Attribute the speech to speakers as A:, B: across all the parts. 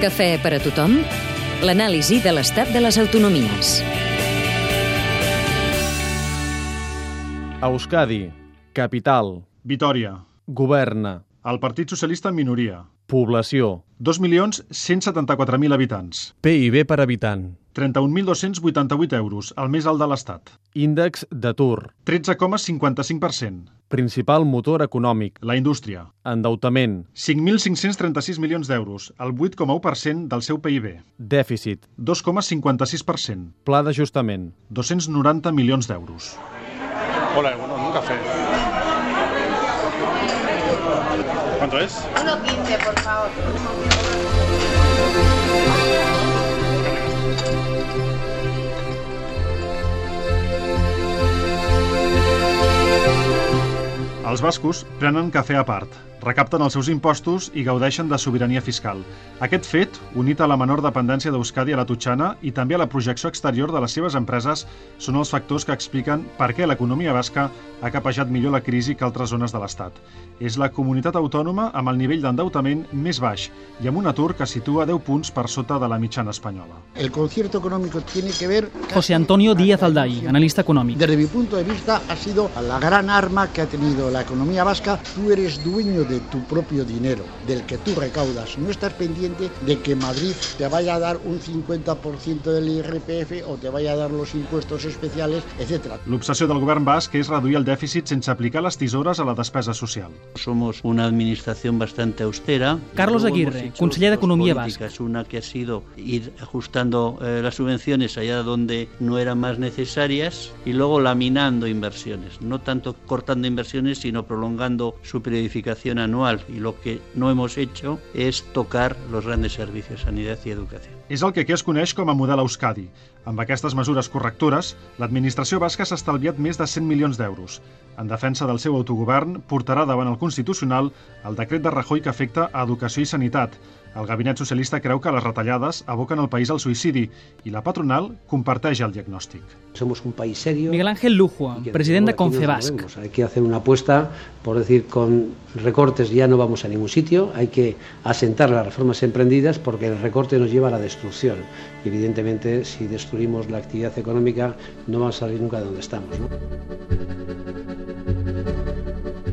A: Cafè per a tothom? L'anàlisi de l'estat de les autonomies.
B: Euskadi, capital,
C: Vitòria.
B: governa,
C: El Partit Socialista en minoria.
B: Població,
C: 2.174.000 habitants.
B: PIB per habitant,
C: 31.288 euros, el més alt de l'Estat.
B: índex d'atur,
C: 13,55%.
B: principal motor econòmic,
C: La indústria.
B: endeutament,
C: 5.536 milions d'euros, el 8,1% del seu PIB.
B: dèficit,
C: 2,56%.
B: pla d'ajustament,
C: 290 milions d'euros.
D: Hola, bueno, un café. ¿Cuánto es?
E: 1.15, por favor.
C: Els bascos prenen cafè a part, recapten els seus impostos i gaudeixen de sobirania fiscal. Aquest fet, unit a la menor dependència d'Euskadi a la Tutxana i també a la projecció exterior de les seves empreses, són els factors que expliquen per què l'economia basca ha capejat millor la crisi que altres zones de l'Estat. És la comunitat autònoma amb el nivell d'endeutament més baix i amb un atur que situa 10 punts per sota de la mitjana espanyola.
F: El concierto económico tiene que ver...
G: José Antonio Díaz Alday, analista económico.
F: Desde mi punto de vista ha sido la gran arma que ha tenido la economía vasca. Tú eres dueño de tu propio dinero, del que tú recaudas. No estás pendiente de que Madrid te vaya a dar un 50% del IRPF o te vaya a dar los impuestos especiales, etc.
C: L'obsessió del govern basc és reduir el dèficit sense aplicar les tisores a la despesa social.
H: Somos una administración bastante austera.
G: Carlos Aguirre, conseller de
H: dos
G: Economía
H: políticas. Una que ha sido ir ajustando eh, las subvenciones allá donde no eran más necesarias y luego laminando inversiones. No tanto cortando inversiones, sino prolongando su periodificación anual. Y lo que no hemos hecho es tocar los grandes servicios, sanidad y educación.
C: És el que aquí es coneix com a model Euskadi. Amb aquestes mesures correctores, l'administració basca s'ha estalviat més de 100 milions d'euros. En defensa del seu autogovern, portarà davant el Constitucional el decret de Rajoy que afecta a educació i sanitat. El gabinet socialista creu que les retallades aboquen el país al suïcidi i la patronal comparteix el diagnòstic.
I: Somos un país serio.
G: Miguel Ángel Lujua, president de Confebasc.
I: Hay que hacer una apuesta por decir con recortes ya no vamos a ningún sitio, hay que asentar las reformas emprendidas porque el recorte nos lleva a la destrucción. Y evidentemente si destruimos la actividad económica no vamos a salir nunca de donde estamos. ¿no?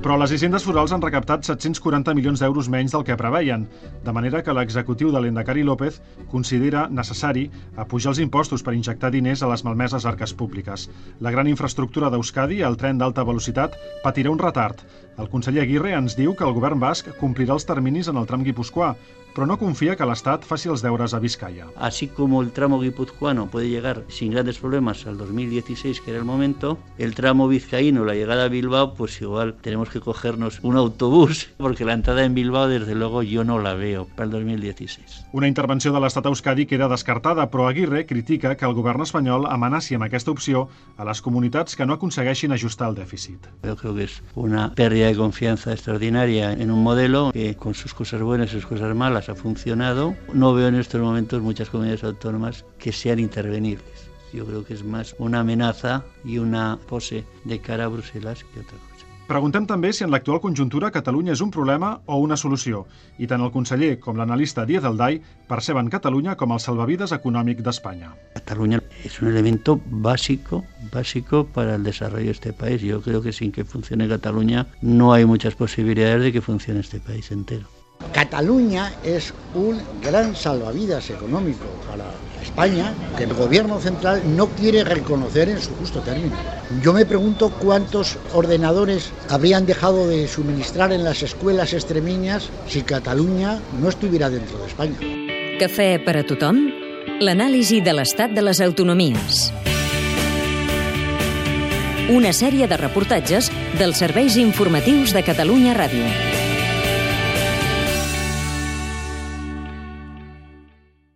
C: Però les hisendes forals han recaptat 740 milions d'euros menys del que preveien, de manera que l'executiu de l'Endacari López considera necessari apujar els impostos per injectar diners a les malmeses arques públiques. La gran infraestructura d'Euskadi, el tren d'alta velocitat, patirà un retard. El conseller Aguirre ens diu que el govern basc complirà els terminis en el tram guipuscoà, però no confia que l'Estat faci els deures a Vizcaya.
H: Así como el tramo guipuzcoano puede llegar sin grandes problemas al 2016, que era el momento, el tramo vizcaíno, la llegada a Bilbao, pues igual tenemos que cogernos un autobús, porque la entrada en Bilbao, desde luego, yo no la veo para el 2016.
C: Una intervenció de l'Estat a Euskadi queda descartada, però Aguirre critica que el govern espanyol amenaci amb aquesta opció a les comunitats que no aconsegueixin ajustar el dèficit.
H: Yo creo que es una pérdida de confianza extraordinaria en un modelo que con sus cosas buenas y sus cosas malas ha funcionado. No veo en estos momentos muchas comunidades autónomas que sean intervenibles. Yo creo que es más una amenaza y una pose de cara a Bruselas que otra cosa.
C: Preguntem també si en l'actual conjuntura Catalunya és un problema o una solució, i tant el conseller com l'analista Díaz Alday perceben Catalunya com el salvavides econòmic d'Espanya.
H: Cataluña es un elemento básico, básico para el desarrollo de este país. Yo creo que sin que funcione Cataluña no hay muchas posibilidades de que funcione este país entero.
F: Cataluña es un gran salvavidas económico para España que el gobierno central no quiere reconocer en su justo término. Yo me pregunto cuántos ordenadores habrían dejado de suministrar en las escuelas extremeñas si Cataluña no estuviera dentro de España.
A: Cafè per a tothom? L'anàlisi de l'estat de les autonomies. Una sèrie de reportatges dels serveis informatius de Catalunya Ràdio.